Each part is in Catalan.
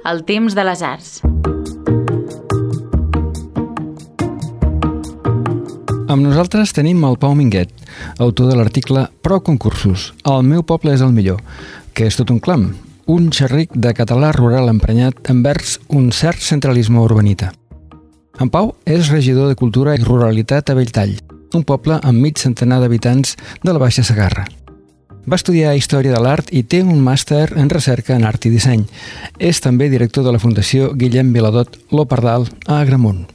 El temps de les arts. Amb nosaltres tenim el Pau Minguet, autor de l'article Pro Concursos, El meu poble és el millor, que és tot un clam, un xerric de català rural emprenyat envers un cert centralisme urbanita. En Pau és regidor de Cultura i Ruralitat a Belltall, un poble amb mig centenar d'habitants de la Baixa Sagarra. Va estudiar Història de l'Art i té un màster en recerca en art i disseny. És també director de la Fundació Guillem Viladot Lopardal a Agramunt.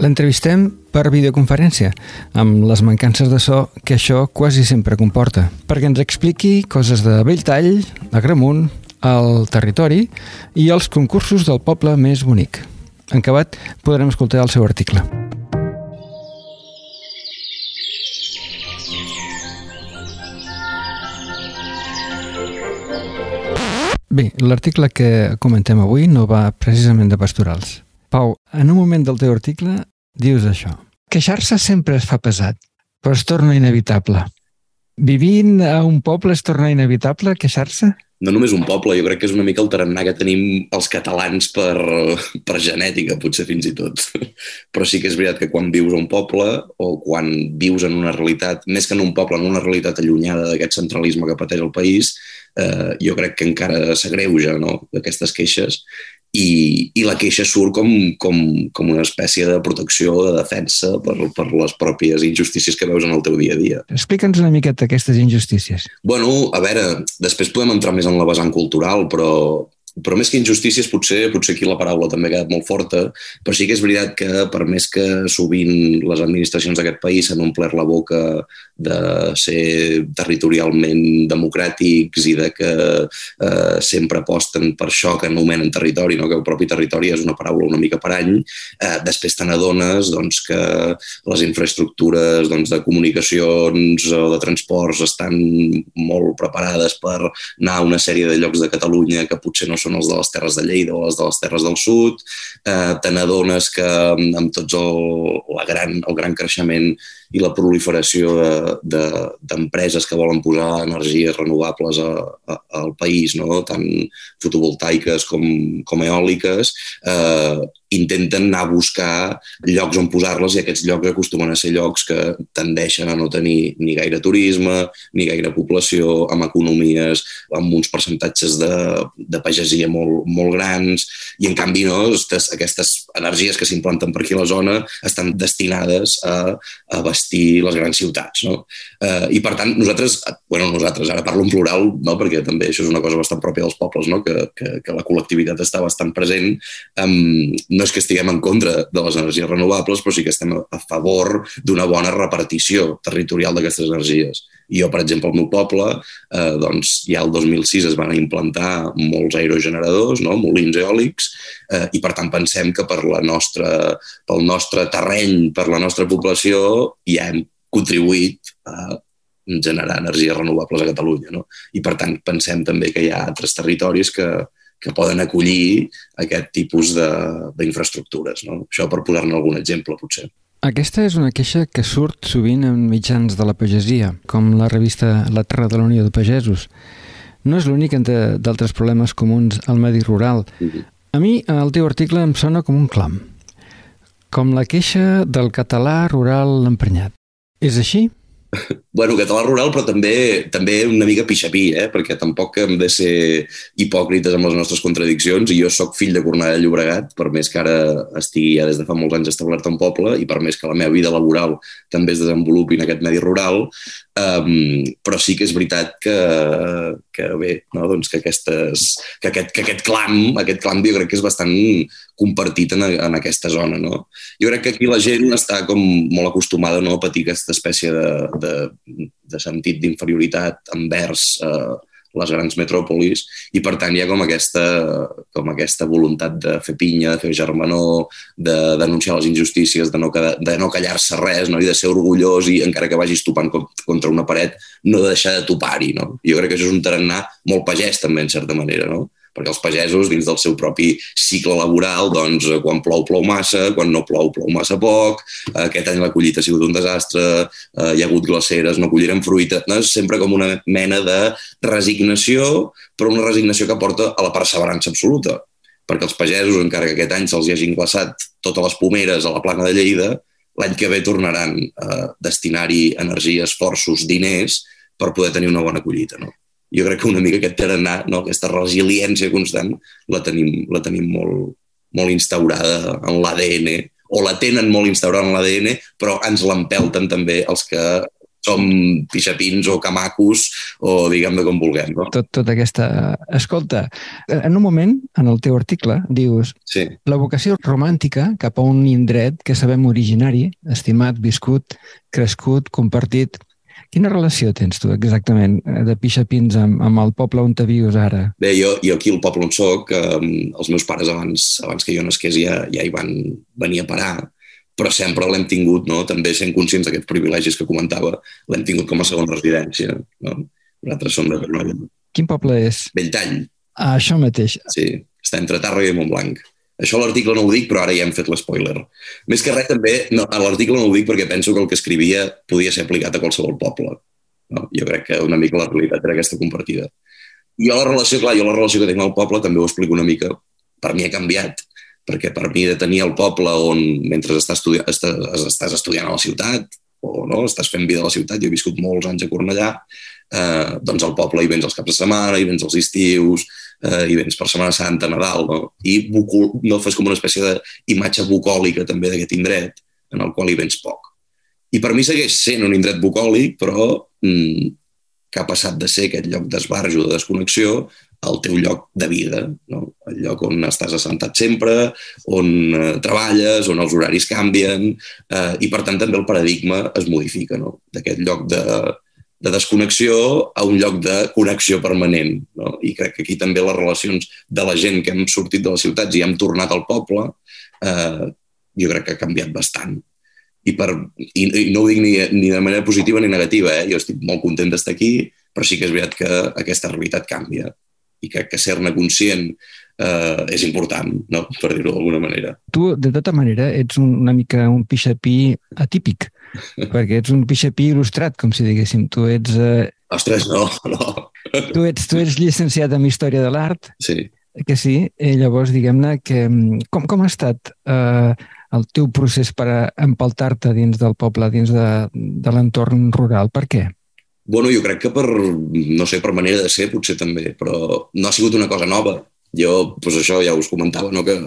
L'entrevistem per videoconferència, amb les mancances de so que això quasi sempre comporta, perquè ens expliqui coses de Belltall, Agramunt, el territori i els concursos del poble més bonic. En acabat, podrem escoltar el seu article. Bé, l'article que comentem avui no va precisament de pastorals. Pau, en un moment del teu article dius això. Queixar-se sempre es fa pesat, però es torna inevitable. Vivint a un poble es torna inevitable queixar-se? no només un poble, jo crec que és una mica el tarannà que tenim els catalans per, per genètica, potser fins i tot. Però sí que és veritat que quan vius a un poble o quan vius en una realitat, més que en un poble, en una realitat allunyada d'aquest centralisme que pateix el país, eh, jo crec que encara s'agreuja no? d'aquestes queixes i, i la queixa surt com, com, com una espècie de protecció, de defensa per, per les pròpies injustícies que veus en el teu dia a dia. Explica'ns una miqueta aquestes injustícies. Bueno, a veure, després podem entrar més en la vessant cultural, però però més que injustícies, potser, potser aquí la paraula també ha quedat molt forta, però sí que és veritat que per més que sovint les administracions d'aquest país s'han omplert la boca de ser territorialment democràtics i de que eh, sempre aposten per això que anomenen territori, no? que el propi territori és una paraula una mica per any, eh, després te n'adones doncs, que les infraestructures doncs, de comunicacions o de transports estan molt preparades per anar a una sèrie de llocs de Catalunya que potser no són els de les terres de Lleida o els de les terres del sud, eh, te n'adones que amb tots el, la gran, el gran creixement i la proliferació d'empreses de, de, que volen posar energies renovables a, a, al país, no? tant fotovoltaiques com, com eòliques, eh, intenten anar a buscar llocs on posar-les i aquests llocs acostumen a ser llocs que tendeixen a no tenir ni gaire turisme, ni gaire població, amb economies, amb uns percentatges de, de pagesia molt, molt grans, i en canvi no, aquestes, aquestes energies que s'implanten per aquí a la zona estan destinades a, a vestir les grans ciutats. No? Eh, I per tant, nosaltres, bueno, nosaltres, ara parlo en plural, no? perquè també això és una cosa bastant pròpia dels pobles, no? que, que, que la col·lectivitat està bastant present, um, no és que estiguem en contra de les energies renovables, però sí que estem a favor d'una bona repartició territorial d'aquestes energies. I jo, per exemple, al meu poble, eh, doncs, ja el 2006 es van implantar molts aerogeneradors, no? molins eòlics, eh, i per tant pensem que per la nostra, pel nostre terreny, per la nostra població, ja hem contribuït a generar energies renovables a Catalunya. No? I per tant pensem també que hi ha altres territoris que, que poden acollir aquest tipus d'infraestructures. No? Això per posar-ne algun exemple, potser. Aquesta és una queixa que surt sovint en mitjans de la pagesia, com la revista La Terra de la Unió de Pagesos. No és l'únic entre d'altres problemes comuns al medi rural. A mi, el teu article em sona com un clam, com la queixa del català rural emprenyat. És així? Bueno, català rural, però també també una mica pixapí, eh? perquè tampoc hem de ser hipòcrites amb les nostres contradiccions i jo sóc fill de Cornellà de Llobregat, per més que ara estigui ja des de fa molts anys establert en poble i per més que la meva vida laboral també es desenvolupi en aquest medi rural, um, però sí que és veritat que, que bé, no? doncs que, aquestes, que, aquest, que aquest clam, aquest clam jo crec que és bastant compartit en, en aquesta zona. No? Jo crec que aquí la gent està com molt acostumada no, a patir aquesta espècie de, de, de sentit d'inferioritat envers eh, les grans metròpolis i per tant hi ha com aquesta, com aquesta voluntat de fer pinya, de fer germanor, de denunciar les injustícies, de no, de no callar-se res no? i de ser orgullós i encara que vagis topant contra una paret no de deixar de topar-hi. No? Jo crec que això és un tarannà molt pagès també en certa manera. No? Perquè els pagesos, dins del seu propi cicle laboral, doncs, eh, quan plou, plou massa, quan no plou, plou massa poc, aquest any la collita ha sigut un desastre, eh, hi ha hagut glaceres, no collirem fruita, no? és sempre com una mena de resignació, però una resignació que porta a la perseverança absoluta perquè els pagesos, encara que aquest any se'ls hagin glaçat totes les pomeres a la plana de Lleida, l'any que ve tornaran a destinar-hi energia, esforços, diners per poder tenir una bona collita. No? Jo crec que una mica aquest tarannà, no? aquesta resiliència constant, la tenim, la tenim molt, molt instaurada en l'ADN, o la tenen molt instaurada en l'ADN, però ens l'empelten també els que som pixapins o camacos o diguem-ne com vulguem. No? Tot, tota aquesta... Escolta, en un moment, en el teu article, dius sí. la vocació romàntica cap a un indret que sabem originari, estimat, viscut, crescut, compartit, Quina relació tens tu exactament de pixapins amb, amb el poble on te vius ara? Bé, jo, jo aquí al poble on soc, eh, els meus pares abans, abans que jo nasqués ja, ja hi van venir a parar però sempre l'hem tingut, no? també sent conscients d'aquests privilegis que comentava, l'hem tingut com a segona residència. No? Nosaltres som de Tornolla. Quin poble és? Belltall. Ah, això mateix. Sí, està entre Tàrrega i Montblanc. Això l'article no ho dic, però ara ja hem fet l'espoiler. Més que res, també, no, a l'article no ho dic perquè penso que el que escrivia podia ser aplicat a qualsevol poble. No? Jo crec que una mica la realitat era aquesta compartida. Jo la relació, clar, jo la relació que tinc amb el poble també ho explico una mica. Per mi ha canviat perquè per mi de tenir el poble on mentre estàs, estudi estàs, estàs estudiant a la ciutat o no, estàs fent vida a la ciutat, jo he viscut molts anys a Cornellà, eh, doncs al poble hi vens els caps de setmana, hi vens els estius, eh, hi vens per Setmana Santa, Nadal, no? i bucol, no fas com una espècie d'imatge bucòlica també d'aquest indret en el qual hi vens poc. I per mi segueix sent un indret bucòlic, però mm, que ha passat de ser aquest lloc d'esbarjo, de desconnexió, el teu lloc de vida, no? el lloc on estàs assentat sempre, on eh, treballes, on els horaris canvien eh, i per tant també el paradigma es modifica no? d'aquest lloc de, de desconnexió a un lloc de connexió permanent. No? I crec que aquí també les relacions de la gent que hem sortit de les ciutats i hem tornat al poble, eh, jo crec que ha canviat bastant. I, per, i, i no ho dic ni, ni de manera positiva ni negativa, eh? jo estic molt content d'estar aquí, però sí que és veritat que aquesta realitat canvia i crec que ser-ne conscient eh, és important, no? per dir-ho d'alguna manera. Tu, de tota manera, ets un, una mica un pixapí atípic, perquè ets un pixapí il·lustrat, com si diguéssim. Tu ets... Eh... Ostres, no, no. Tu ets, tu ets llicenciat en Història de l'Art, sí. que sí, i llavors, diguem-ne, que mm, com, com ha estat eh, el teu procés per empaltar-te dins del poble, dins de, de l'entorn rural? Per què? Bueno, jo crec que per, no sé, per manera de ser potser també, però no ha sigut una cosa nova. Jo, doncs això ja us comentava, no? que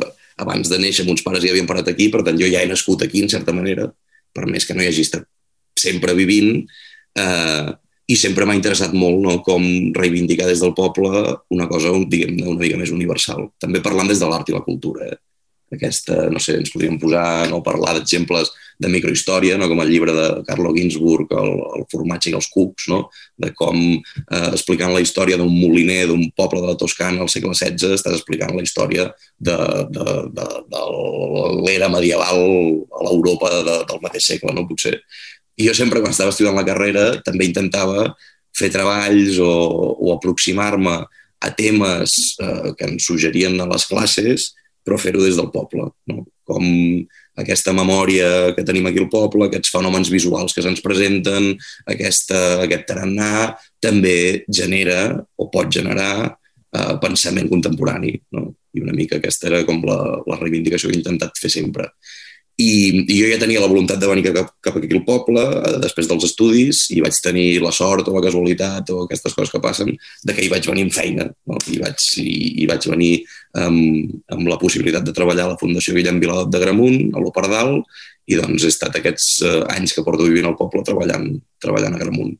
abans de néixer mons pares ja havien parat aquí, per tant jo ja he nascut aquí, en certa manera, per més que no hi hagi estat sempre vivint, eh, i sempre m'ha interessat molt no? com reivindicar des del poble una cosa, diguem una mica més universal. També parlant des de l'art i la cultura. Eh? Aquesta, no sé, ens podríem posar, no parlar d'exemples de microhistòria, no? com el llibre de Carlo Ginzburg, el, el formatge i els cucs, no? de com eh, explicant la història d'un moliner d'un poble de la Toscana al segle XVI estàs explicant la història de, de, de, de l'era medieval a l'Europa de, del mateix segle, no? potser. I jo sempre, quan estava estudiant la carrera, també intentava fer treballs o, o aproximar-me a temes eh, que ens suggerien a les classes però fer-ho des del poble. No? Com aquesta memòria que tenim aquí al poble, aquests fenòmens visuals que se'ns presenten, aquesta, aquest tarannà, també genera o pot generar eh, pensament contemporani. No? I una mica aquesta era com la, la reivindicació que he intentat fer sempre. I, I jo ja tenia la voluntat de venir cap, cap aquí al poble, eh, després dels estudis, i vaig tenir la sort o la casualitat o aquestes coses que passen, de que hi vaig venir amb feina. No? I, vaig, i, I vaig venir amb, amb la possibilitat de treballar a la Fundació Guillem Viladot de Gramunt, a l'Opardal, i doncs he estat aquests eh, anys que porto vivint al poble treballant, treballant a Gramunt.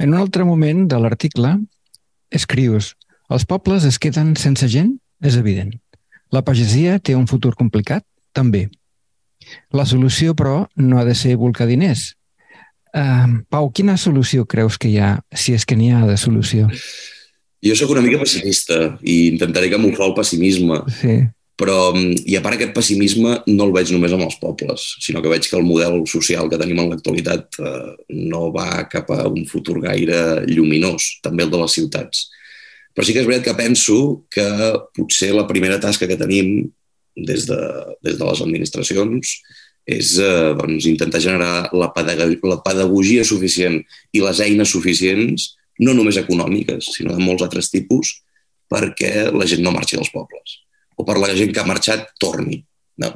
En un altre moment de l'article escrius els pobles es queden sense gent? És evident. La pagesia té un futur complicat? També. La solució, però, no ha de ser volcar diners. Uh, Pau, quina solució creus que hi ha, si és que n'hi ha de solució? Jo sóc una mica pessimista i intentaré camuflar el pessimisme. Sí. Però, i a part aquest pessimisme no el veig només amb els pobles, sinó que veig que el model social que tenim en l'actualitat eh, no va cap a un futur gaire lluminós, també el de les ciutats. Però sí que és veritat que penso que potser la primera tasca que tenim des de, des de les administracions és eh, doncs, intentar generar la pedagogia, la pedagogia suficient i les eines suficients, no només econòmiques, sinó de molts altres tipus, perquè la gent no marxi dels pobles o per la gent que ha marxat torni. No?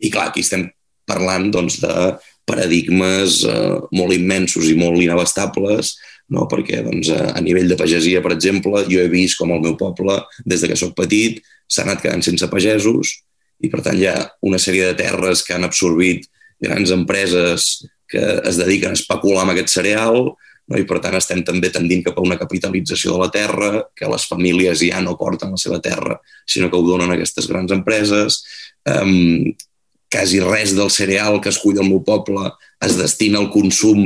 I clar, aquí estem parlant doncs, de paradigmes eh, molt immensos i molt inabastables, no? perquè doncs, a nivell de pagesia, per exemple, jo he vist com el meu poble, des de que sóc petit, s'ha anat quedant sense pagesos i, per tant, hi ha una sèrie de terres que han absorbit grans empreses que es dediquen a especular amb aquest cereal no? i, per tant, estem també tendint cap a una capitalització de la terra, que les famílies ja no porten la seva terra, sinó que ho donen a aquestes grans empreses. Um, quasi res del cereal que es cuida al meu poble es destina al consum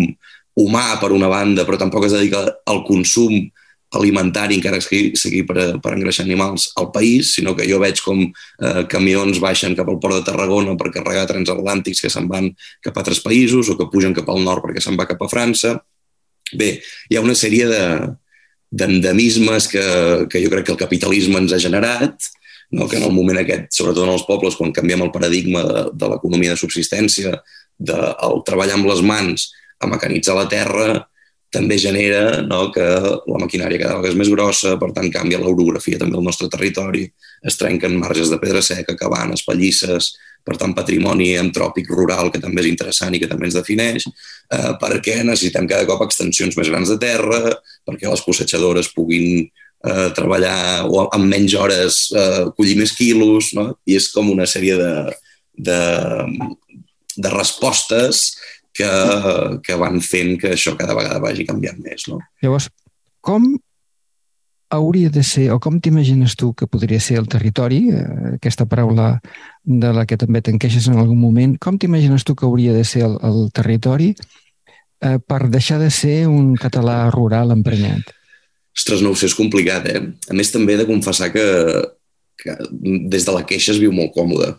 humà, per una banda, però tampoc es dedica al consum alimentari, encara que sigui per, per engreixar animals, al país, sinó que jo veig com eh, camions baixen cap al port de Tarragona per carregar transatlàntics que se'n van cap a altres països o que pugen cap al nord perquè se'n va cap a França. Bé, hi ha una sèrie d'endemismes de, que, que jo crec que el capitalisme ens ha generat, no? que en el moment aquest, sobretot en els pobles, quan canviem el paradigma de, de l'economia de subsistència, del de, treballar amb les mans, a mecanitzar la terra, també genera no, que la maquinària cada vegada és més grossa, per tant canvia l'orografia també del nostre territori, es trenquen marges de pedra seca, cabanes, pallisses, per tant patrimoni antròpic rural que també és interessant i que també ens defineix, eh, perquè necessitem cada cop extensions més grans de terra, perquè les cosetxadores puguin eh, treballar o amb menys hores eh, collir més quilos, no? i és com una sèrie de, de, de respostes que, que van fent que això cada vegada vagi canviant més. No? Llavors, com hauria de ser, o com t'imagines tu que podria ser el territori, eh, aquesta paraula de la que també t'enqueixes en algun moment, com t'imagines tu que hauria de ser el, el territori eh, per deixar de ser un català rural emprenyat? Ostres, no ho sé, és complicat, eh? A més, també he de confessar que, que des de la queixa es viu molt còmode.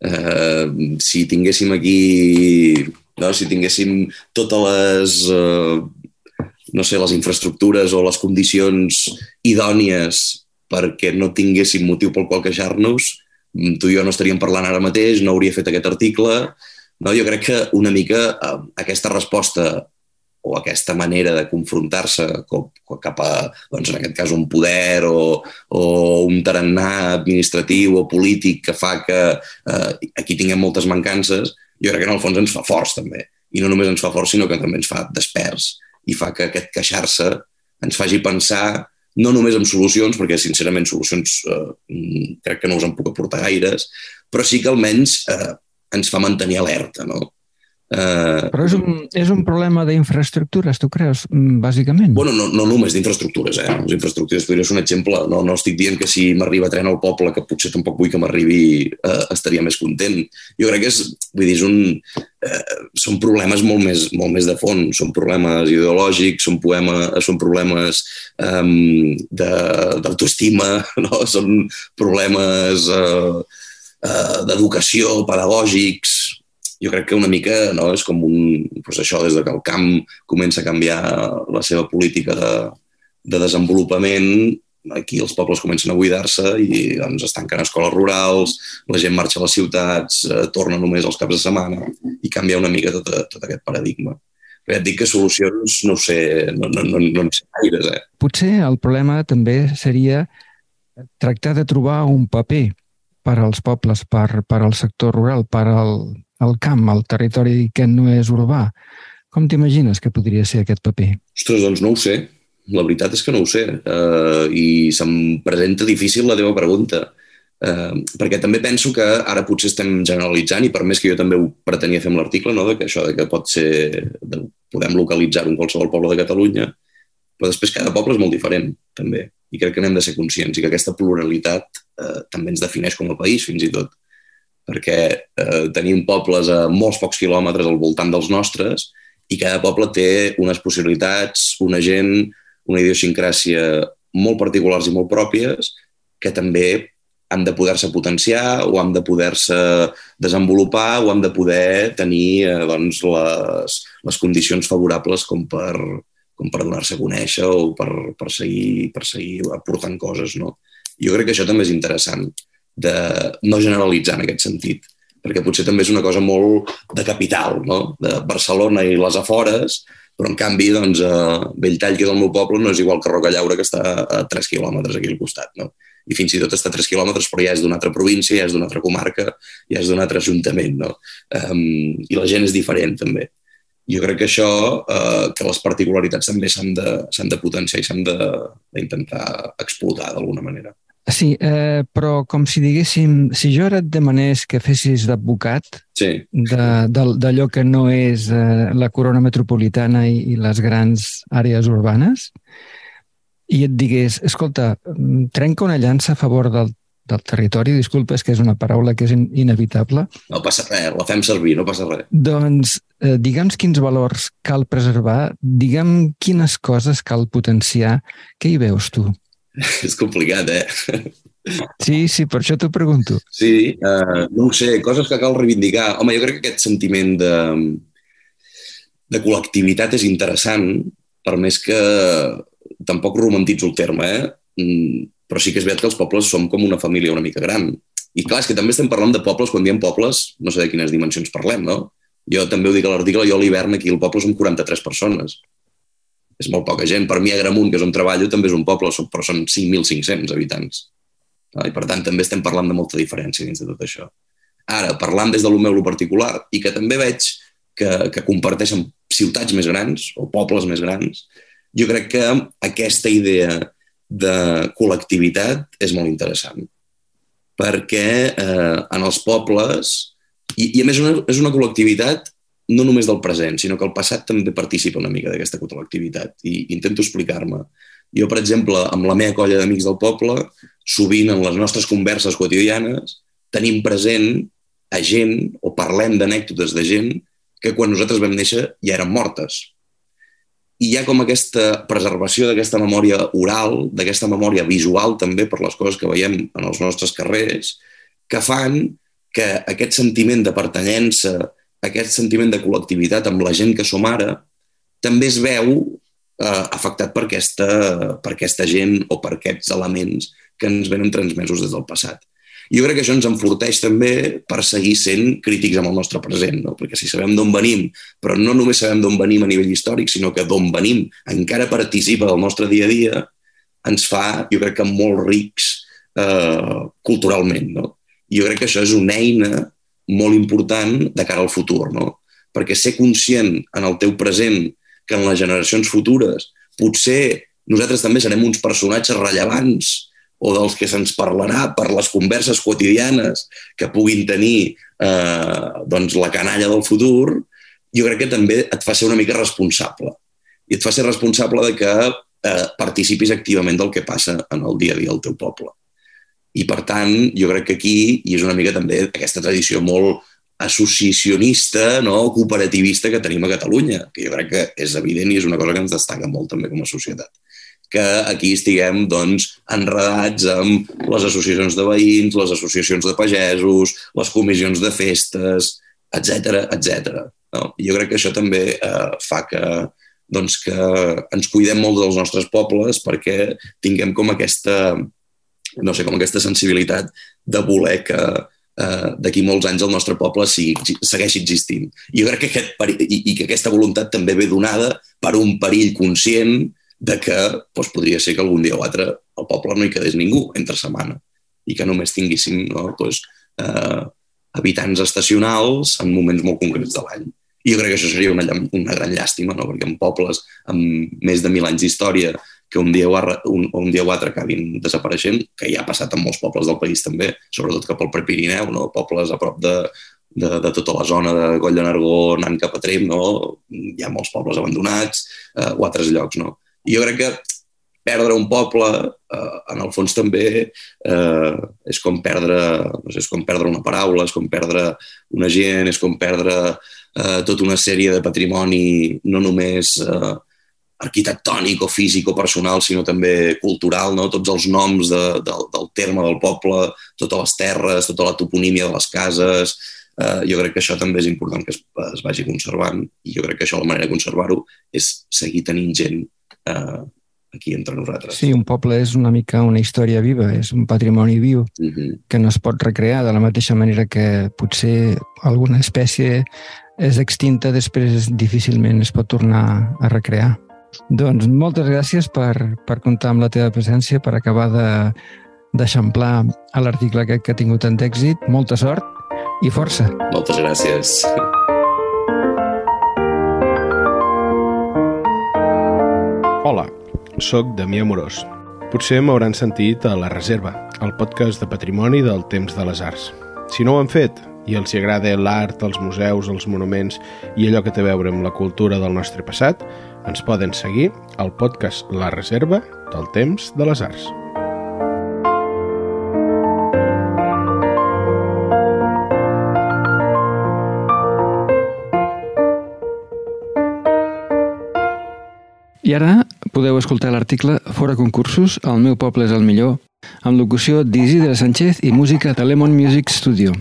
Uh, si tinguéssim aquí no? si tinguéssim totes les, uh, no sé, les infraestructures o les condicions idònies perquè no tinguéssim motiu pel qual queixar-nos, tu i jo no estaríem parlant ara mateix, no hauria fet aquest article. No? Jo crec que una mica uh, aquesta resposta o aquesta manera de confrontar-se cap a, doncs, en aquest cas, un poder o, o un tarannà administratiu o polític que fa que eh, aquí tinguem moltes mancances, jo crec que en el fons ens fa forts també. I no només ens fa forts, sinó que també ens fa desperts i fa que aquest queixar-se ens faci pensar no només en solucions, perquè sincerament solucions eh, crec que no us en puc aportar gaires, però sí que almenys eh, ens fa mantenir alerta, no? Uh, Però és un, és un problema d'infraestructures, tu creus, mm, bàsicament? Bueno, no, no només d'infraestructures, eh? Les infraestructures podria ser un exemple. No, no estic dient que si m'arriba tren al poble, que potser tampoc vull que m'arribi, eh, estaria més content. Jo crec que és, vull dir, és un, eh, són problemes molt més, molt més de fons. Són problemes ideològics, són, poema, són problemes eh, d'autoestima, no? són problemes eh, eh, d'educació, pedagògics, jo crec que una mica no, és com un, doncs això, des de que el camp comença a canviar la seva política de, de desenvolupament, aquí els pobles comencen a buidar-se i doncs, es tanquen escoles rurals, la gent marxa a les ciutats, eh, torna només els caps de setmana i canvia una mica tot, tot aquest paradigma. Ja et dic que solucions no sé, no, no, no, no en sé gaires. Eh? Potser el problema també seria tractar de trobar un paper per als pobles, per, per al sector rural, per al, al camp, al territori que no és urbà. Com t'imagines que podria ser aquest paper? Ostres, doncs no ho sé. La veritat és que no ho sé. Uh, I se'm presenta difícil la teva pregunta. Uh, perquè també penso que ara potser estem generalitzant i per més que jo també ho pretenia fer amb l'article, no? de que això de que pot ser, de, podem localitzar-ho en qualsevol poble de Catalunya, però després cada poble és molt diferent, també. I crec que n'hem de ser conscients i que aquesta pluralitat uh, també ens defineix com a país, fins i tot perquè eh, tenim pobles a molts pocs quilòmetres al voltant dels nostres i cada poble té unes possibilitats, una gent, una idiosincràsia molt particulars i molt pròpies que també han de poder-se potenciar o han de poder-se desenvolupar o han de poder tenir eh, doncs, les, les condicions favorables com per, com per donar-se a conèixer o per, per, seguir, per seguir aportant coses. No? Jo crec que això també és interessant de no generalitzar en aquest sentit, perquè potser també és una cosa molt de capital, no? de Barcelona i les afores, però en canvi doncs, a Belltall, que és el meu poble, no és igual que Roca Llaura, que està a 3 quilòmetres aquí al costat. No? i fins i tot està a 3 quilòmetres, però ja és d'una altra província, ja és d'una altra comarca, ja és d'un altre ajuntament, no? Um, I la gent és diferent, també. Jo crec que això, uh, que les particularitats també s'han de, de potenciar i s'han d'intentar explotar d'alguna manera. Sí, eh, però com si diguéssim, si jo ara et demanés que fessis d'advocat sí. d'allò que no és eh, la corona metropolitana i, i les grans àrees urbanes, i et digués, escolta, mm, trenca una llança a favor del, del territori, disculpa, és que és una paraula que és in inevitable. No passa res, la fem servir, no passa res. Doncs eh, digue'ns quins valors cal preservar, digue'm quines coses cal potenciar. Què hi veus tu? és complicat, eh? Sí, sí, per això t'ho pregunto. Sí, uh, no ho sé, coses que cal reivindicar. Home, jo crec que aquest sentiment de, de col·lectivitat és interessant, per més que tampoc romantitzo el terme, eh? Mm, però sí que és veritat que els pobles som com una família una mica gran. I clar, és que també estem parlant de pobles, quan diem pobles, no sé de quines dimensions parlem, no? Jo també ho dic a l'article, jo a l'hivern aquí al poble som 43 persones és molt poca gent. Per mi, a Gramunt, que és on treballo, també és un poble, però són 5.500 habitants. I, per tant, també estem parlant de molta diferència dins de tot això. Ara, parlant des del meu particular, i que també veig que, que comparteixen ciutats més grans o pobles més grans, jo crec que aquesta idea de col·lectivitat és molt interessant. Perquè eh, en els pobles, i, i a més una, és una col·lectivitat no només del present, sinó que el passat també participa una mica d'aquesta col·lectivitat. I intento explicar-me. Jo, per exemple, amb la meva colla d'amics del poble, sovint en les nostres converses quotidianes tenim present a gent o parlem d'anècdotes de gent que quan nosaltres vam néixer ja eren mortes. I hi ha com aquesta preservació d'aquesta memòria oral, d'aquesta memòria visual també per les coses que veiem en els nostres carrers, que fan que aquest sentiment de pertanyença, aquest sentiment de col·lectivitat amb la gent que som ara també es veu eh, afectat per aquesta, per aquesta gent o per aquests elements que ens venen transmesos des del passat. Jo crec que això ens enforteix també per seguir sent crítics amb el nostre present, no? perquè si sabem d'on venim, però no només sabem d'on venim a nivell històric, sinó que d'on venim encara participa del nostre dia a dia, ens fa, jo crec que molt rics eh, culturalment. No? Jo crec que això és una eina molt important de cara al futur, no? Perquè ser conscient en el teu present que en les generacions futures potser nosaltres també serem uns personatges rellevants o dels que se'ns parlarà per les converses quotidianes que puguin tenir eh, doncs la canalla del futur, jo crec que també et fa ser una mica responsable. I et fa ser responsable de que eh, participis activament del que passa en el dia a dia al teu poble. I, per tant, jo crec que aquí hi és una mica també aquesta tradició molt associacionista, no? cooperativista que tenim a Catalunya, que jo crec que és evident i és una cosa que ens destaca molt també com a societat que aquí estiguem doncs, enredats amb les associacions de veïns, les associacions de pagesos, les comissions de festes, etc etc. No? Jo crec que això també eh, fa que, doncs, que ens cuidem molt dels nostres pobles perquè tinguem com aquesta, no sé, com aquesta sensibilitat de voler que eh, d'aquí molts anys el nostre poble sigui, segueixi existint. I jo crec que aquest i, i que aquesta voluntat també ve donada per un perill conscient de que doncs, podria ser que algun dia o altre al poble no hi quedés ningú entre setmana i que només tinguéssim no, doncs, eh, habitants estacionals en moments molt concrets de l'any. I jo crec que això seria una, una gran llàstima, no? perquè en pobles amb més de mil anys d'història que un dia, o un, un dia o altre acabin desapareixent, que ja ha passat en molts pobles del país també, sobretot cap al Prepirineu, no? pobles a prop de, de, de tota la zona de Coll de Nargó anant cap a Trem, no? hi ha molts pobles abandonats eh, o altres llocs. No? I jo crec que perdre un poble, eh, en el fons també eh, és com perdre no sé, és com perdre una paraula, és com perdre una gent, és com perdre eh, tota una sèrie de patrimoni no només eh, arquitectònic o físic o personal, sinó també cultural, no? tots els noms de, de, del terme del poble, totes les terres, tota la toponímia de les cases, eh, jo crec que això també és important que es, es vagi conservant i jo crec que això la manera de conservar-ho és seguir tenint gent eh, aquí entre nosaltres. Sí, un poble és una mica una història viva, és un patrimoni viu uh mhm. -huh. que no es pot recrear de la mateixa manera que potser alguna espècie és extinta, després difícilment es pot tornar a recrear. Doncs moltes gràcies per, per comptar amb la teva presència, per acabar de, d'eixamplar a l'article aquest que ha tingut tant èxit. Molta sort i força. Moltes gràcies. Hola, sóc Damià Morós. Potser m'hauran sentit a La Reserva, el podcast de patrimoni del temps de les arts. Si no ho han fet i els agrada l'art, els museus, els monuments i allò que té a veure amb la cultura del nostre passat, ens poden seguir al podcast La Reserva del temps de les arts. I ara podeu escoltar l'article Fora concursos, el meu poble és el millor, amb locució d'Isidre Sánchez i música de Lemon Music Studio.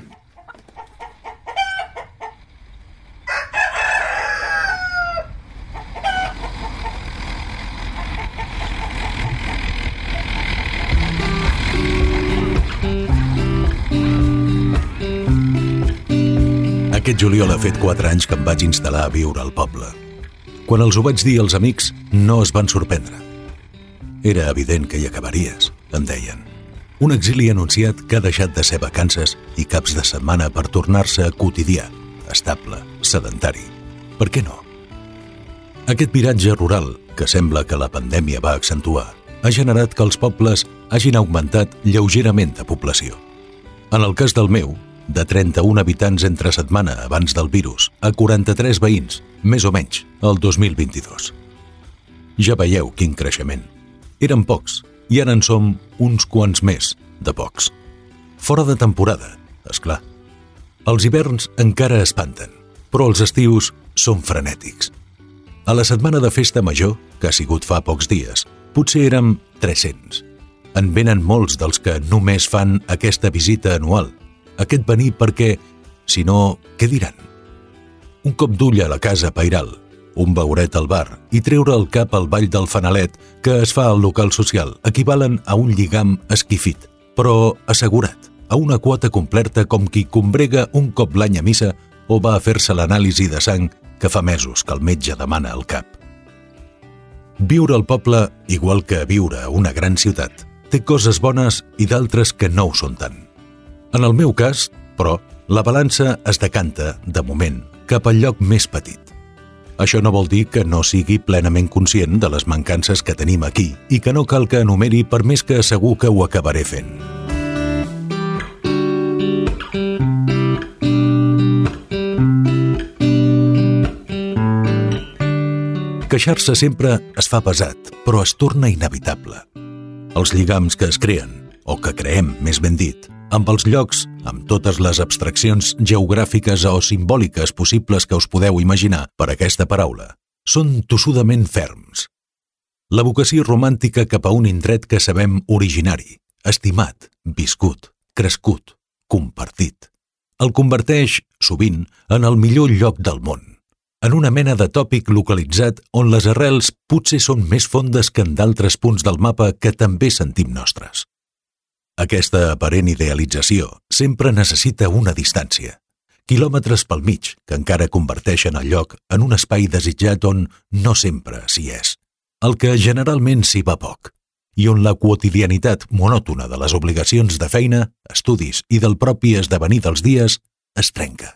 Juliol ha fet 4 anys que em vaig instal·lar a viure al poble. Quan els ho vaig dir als amics, no es van sorprendre. Era evident que hi acabaries, em deien. Un exili anunciat que ha deixat de ser vacances i caps de setmana per tornar-se quotidià, estable, sedentari. Per què no? Aquest viratge rural, que sembla que la pandèmia va accentuar, ha generat que els pobles hagin augmentat lleugerament de població. En el cas del meu, de 31 habitants entre setmana abans del virus a 43 veïns, més o menys, el 2022. Ja veieu quin creixement. Eren pocs, i ara en som uns quants més de pocs. Fora de temporada, és clar. Els hiverns encara espanten, però els estius són frenètics. A la setmana de festa major, que ha sigut fa pocs dies, potser érem 300. En venen molts dels que només fan aquesta visita anual, aquest venir perquè, si no, què diran? Un cop d'ull a la casa pairal, un beuret al bar i treure el cap al ball del fanalet que es fa al local social equivalen a un lligam esquifit, però assegurat, a una quota completa com qui combrega un cop l'any a missa o va a fer-se l'anàlisi de sang que fa mesos que el metge demana al cap. Viure al poble, igual que viure a una gran ciutat, té coses bones i d'altres que no ho són tant. En el meu cas, però, la balança es decanta, de moment, cap al lloc més petit. Això no vol dir que no sigui plenament conscient de les mancances que tenim aquí i que no cal que enumeri per més que segur que ho acabaré fent. Queixar-se sempre es fa pesat, però es torna inevitable. Els lligams que es creen, o que creem, més ben dit, amb els llocs, amb totes les abstraccions geogràfiques o simbòliques possibles que us podeu imaginar per aquesta paraula, són tossudament ferms. La vocació romàntica cap a un indret que sabem originari, estimat, viscut, crescut, compartit, el converteix, sovint, en el millor lloc del món, en una mena de tòpic localitzat on les arrels potser són més fondes que en d'altres punts del mapa que també sentim nostres. Aquesta aparent idealització sempre necessita una distància, quilòmetres pel mig que encara converteixen el lloc en un espai desitjat on no sempre s'hi és, el que generalment s'hi va poc, i on la quotidianitat monòtona de les obligacions de feina, estudis i del propi esdevenir dels dies es trenca.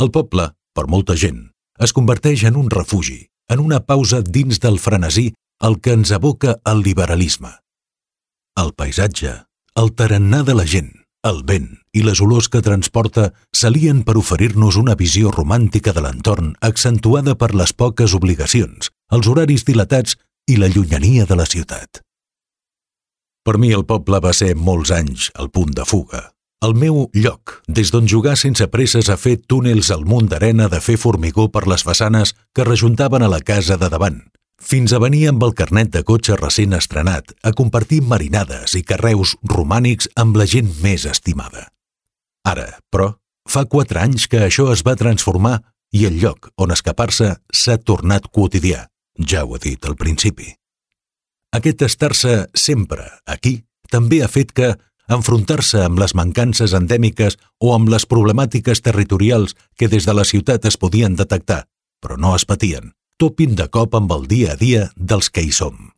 El poble, per molta gent, es converteix en un refugi, en una pausa dins del frenesí el que ens aboca al liberalisme. El paisatge, el tarannà de la gent, el vent i les olors que transporta s'alien per oferir-nos una visió romàntica de l'entorn accentuada per les poques obligacions, els horaris dilatats i la llunyania de la ciutat. Per mi el poble va ser molts anys el punt de fuga, el meu lloc, des d'on jugar sense presses a fer túnels al munt d'arena de fer formigó per les façanes que rejuntaven a la casa de davant, fins a venir amb el carnet de cotxe recent estrenat a compartir marinades i carreus romànics amb la gent més estimada. Ara, però, fa quatre anys que això es va transformar i el lloc on escapar-se s'ha tornat quotidià, ja ho he dit al principi. Aquest estar-se sempre aquí també ha fet que enfrontar-se amb les mancances endèmiques o amb les problemàtiques territorials que des de la ciutat es podien detectar, però no es patien, topin de cop amb el dia a dia dels que hi som.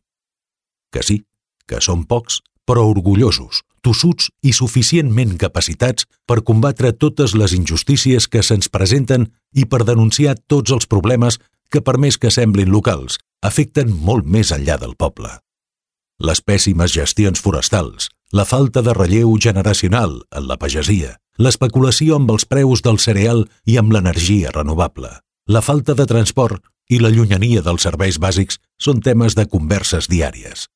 Que sí, que som pocs, però orgullosos, tossuts i suficientment capacitats per combatre totes les injustícies que se'ns presenten i per denunciar tots els problemes que, per més que semblin locals, afecten molt més enllà del poble. Les pèssimes gestions forestals, la falta de relleu generacional en la pagesia, l'especulació amb els preus del cereal i amb l'energia renovable, la falta de transport i la llunyania dels serveis bàsics són temes de converses diàries.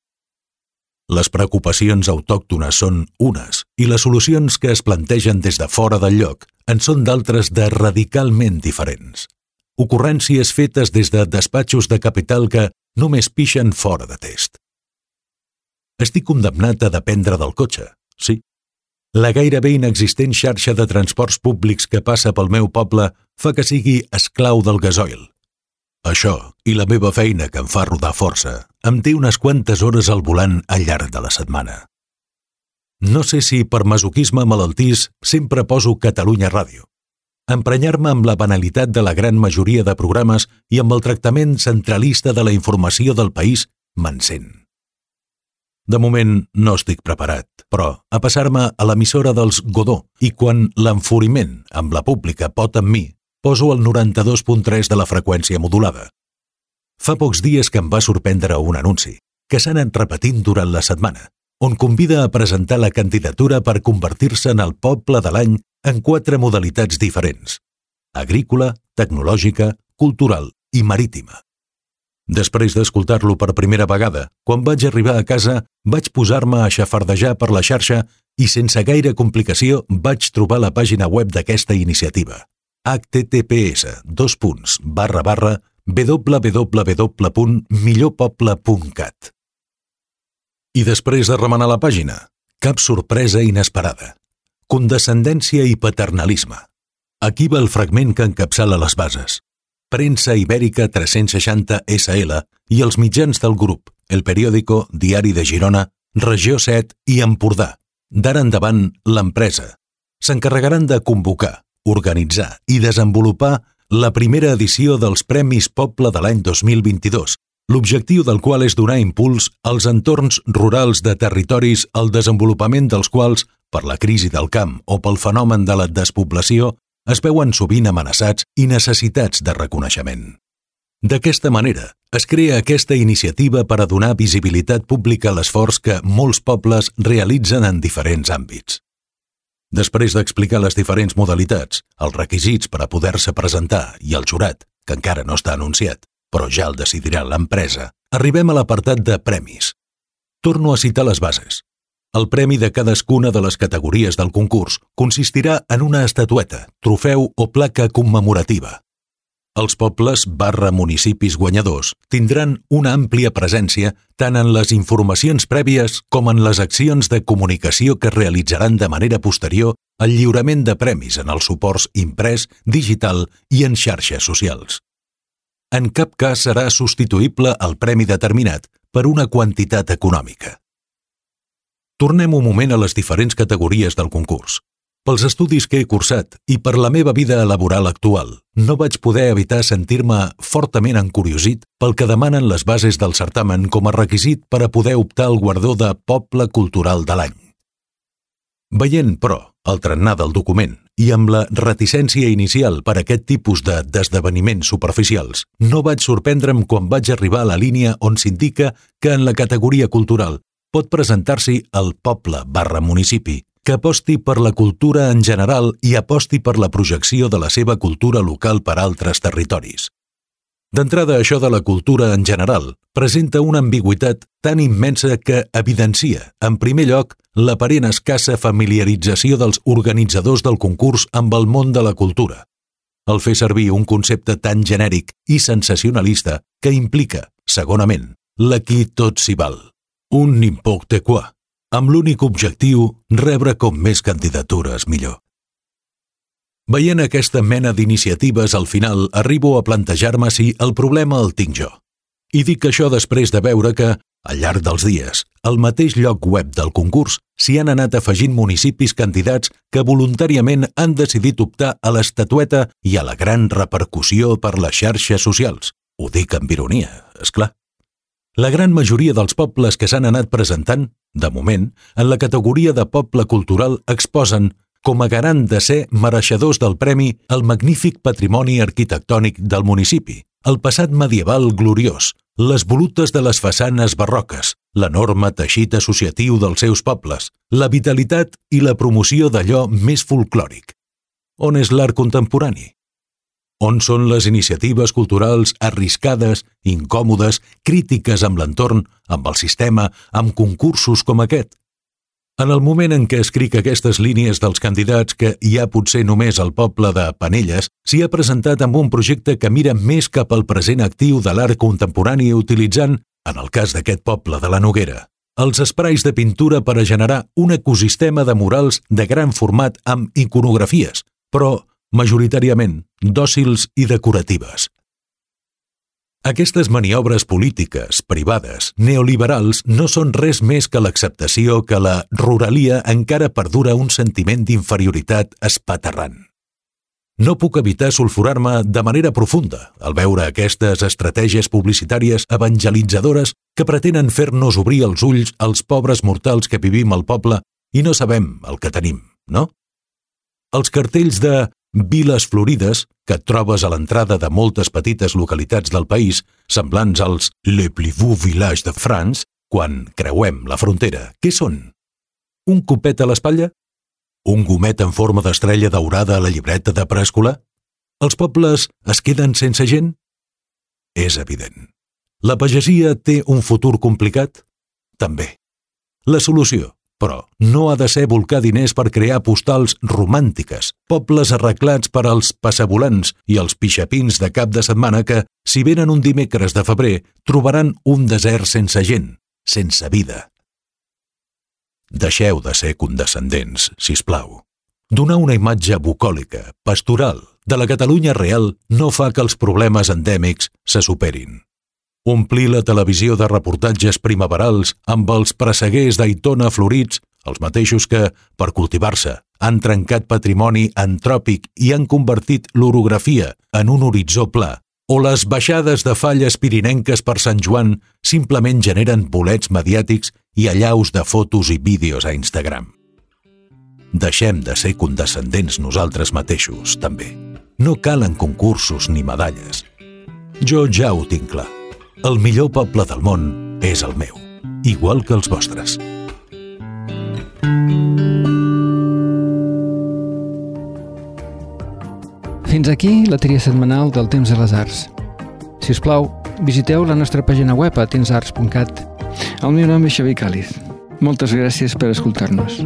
Les preocupacions autòctones són unes i les solucions que es plantegen des de fora del lloc en són d'altres de radicalment diferents. Ocurrències fetes des de despatxos de capital que només pixen fora de test. Estic condemnat a dependre del cotxe, sí. La gairebé inexistent xarxa de transports públics que passa pel meu poble fa que sigui esclau del gasoil, això i la meva feina que em fa rodar força em té unes quantes hores al volant al llarg de la setmana. No sé si per masoquisme malaltís sempre poso Catalunya Ràdio. Emprenyar-me amb la banalitat de la gran majoria de programes i amb el tractament centralista de la informació del país m'encén. De moment no estic preparat, però a passar-me a l'emissora dels Godó i quan l'enforiment amb la pública pot amb mi poso el 92.3 de la freqüència modulada. Fa pocs dies que em va sorprendre un anunci, que s'ha anat repetint durant la setmana, on convida a presentar la candidatura per convertir-se en el poble de l'any en quatre modalitats diferents. Agrícola, tecnològica, cultural i marítima. Després d'escoltar-lo per primera vegada, quan vaig arribar a casa, vaig posar-me a xafardejar per la xarxa i sense gaire complicació vaig trobar la pàgina web d'aquesta iniciativa https dos punts barra barra www.millorpoble.cat I després de remenar la pàgina, cap sorpresa inesperada. Condescendència i paternalisme. Aquí va el fragment que encapçala les bases. Premsa Ibèrica 360 SL i els mitjans del grup, el periòdico Diari de Girona, Regió 7 i Empordà. D'ara endavant, l'empresa. S'encarregaran de convocar, organitzar i desenvolupar la primera edició dels Premis Poble de l'any 2022, l'objectiu del qual és donar impuls als entorns rurals de territoris al desenvolupament dels quals, per la crisi del camp o pel fenomen de la despoblació, es veuen sovint amenaçats i necessitats de reconeixement. D'aquesta manera, es crea aquesta iniciativa per a donar visibilitat pública a l'esforç que molts pobles realitzen en diferents àmbits. Després d'explicar les diferents modalitats, els requisits per a poder-se presentar i el jurat, que encara no està anunciat, però ja el decidirà l'empresa, arribem a l'apartat de premis. Torno a citar les bases. El premi de cadascuna de les categories del concurs consistirà en una estatueta, trofeu o placa commemorativa, els pobles barra municipis guanyadors tindran una àmplia presència tant en les informacions prèvies com en les accions de comunicació que realitzaran de manera posterior el lliurament de premis en els suports imprès, digital i en xarxes socials. En cap cas serà substituïble el premi determinat per una quantitat econòmica. Tornem un moment a les diferents categories del concurs. Pels estudis que he cursat i per la meva vida laboral actual, no vaig poder evitar sentir-me fortament encuriosit pel que demanen les bases del certamen com a requisit per a poder optar al guardó de Poble Cultural de l'any. Veient, però, el trenar del document i amb la reticència inicial per a aquest tipus de d'esdeveniments superficials, no vaig sorprendre'm quan vaig arribar a la línia on s'indica que en la categoria cultural pot presentar-s'hi el poble barra municipi, que aposti per la cultura en general i aposti per la projecció de la seva cultura local per altres territoris. D'entrada, això de la cultura en general presenta una ambigüitat tan immensa que evidencia, en primer lloc, l'aparent escassa familiarització dels organitzadors del concurs amb el món de la cultura. El fer servir un concepte tan genèric i sensacionalista que implica, segonament, l'aquí tot s'hi val. Un n'importe quoi amb l'únic objectiu rebre com més candidatures millor. Veient aquesta mena d'iniciatives, al final arribo a plantejar-me si el problema el tinc jo. I dic això després de veure que, al llarg dels dies, al mateix lloc web del concurs s'hi han anat afegint municipis candidats que voluntàriament han decidit optar a l'estatueta i a la gran repercussió per les xarxes socials. Ho dic amb ironia, és clar. La gran majoria dels pobles que s'han anat presentant, de moment, en la categoria de poble cultural exposen, com a garant de ser mereixedors del premi, el magnífic patrimoni arquitectònic del municipi, el passat medieval gloriós, les volutes de les façanes barroques, l'enorme teixit associatiu dels seus pobles, la vitalitat i la promoció d'allò més folclòric. On és l'art contemporani? On són les iniciatives culturals arriscades, incòmodes, crítiques amb l'entorn, amb el sistema, amb concursos com aquest? En el moment en què escric aquestes línies dels candidats que hi ha potser només al poble de Panelles, s'hi ha presentat amb un projecte que mira més cap al present actiu de l'art contemporani utilitzant, en el cas d'aquest poble de la Noguera, els esprais de pintura per a generar un ecosistema de murals de gran format amb iconografies, però majoritàriament dòcils i decoratives. Aquestes maniobres polítiques, privades, neoliberals, no són res més que l'acceptació que la ruralia encara perdura un sentiment d'inferioritat espaterrant. No puc evitar sulfurar-me de manera profunda al veure aquestes estratègies publicitàries evangelitzadores que pretenen fer-nos obrir els ulls als pobres mortals que vivim al poble i no sabem el que tenim, no? Els cartells de viles florides que trobes a l'entrada de moltes petites localitats del país, semblants als Le Beau Village de France, quan creuem la frontera. Què són? Un copet a l'espatlla? Un gomet en forma d'estrella daurada a la llibreta de preescolar? Els pobles es queden sense gent? És evident. La pagesia té un futur complicat? També. La solució però no ha de ser volcar diners per crear postals romàntiques, pobles arreglats per als passavolants i els pixapins de cap de setmana que, si venen un dimecres de febrer, trobaran un desert sense gent, sense vida. Deixeu de ser condescendents, si us plau. Donar una imatge bucòlica, pastoral, de la Catalunya real no fa que els problemes endèmics se superin. Omplir la televisió de reportatges primaverals amb els presseguers d'Aitona florits, els mateixos que, per cultivar-se, han trencat patrimoni antròpic i han convertit l'orografia en un horitzó pla, o les baixades de falles pirinenques per Sant Joan simplement generen bolets mediàtics i allaus de fotos i vídeos a Instagram. Deixem de ser condescendents nosaltres mateixos, també. No calen concursos ni medalles. Jo ja ho tinc clar. El millor poble del món és el meu, igual que els vostres. Fins aquí la tria setmanal del Temps de les Arts. Si us plau, visiteu la nostra pàgina web a tensarts.cat. El meu nom és Xavi Càliz. Moltes gràcies per escoltar-nos.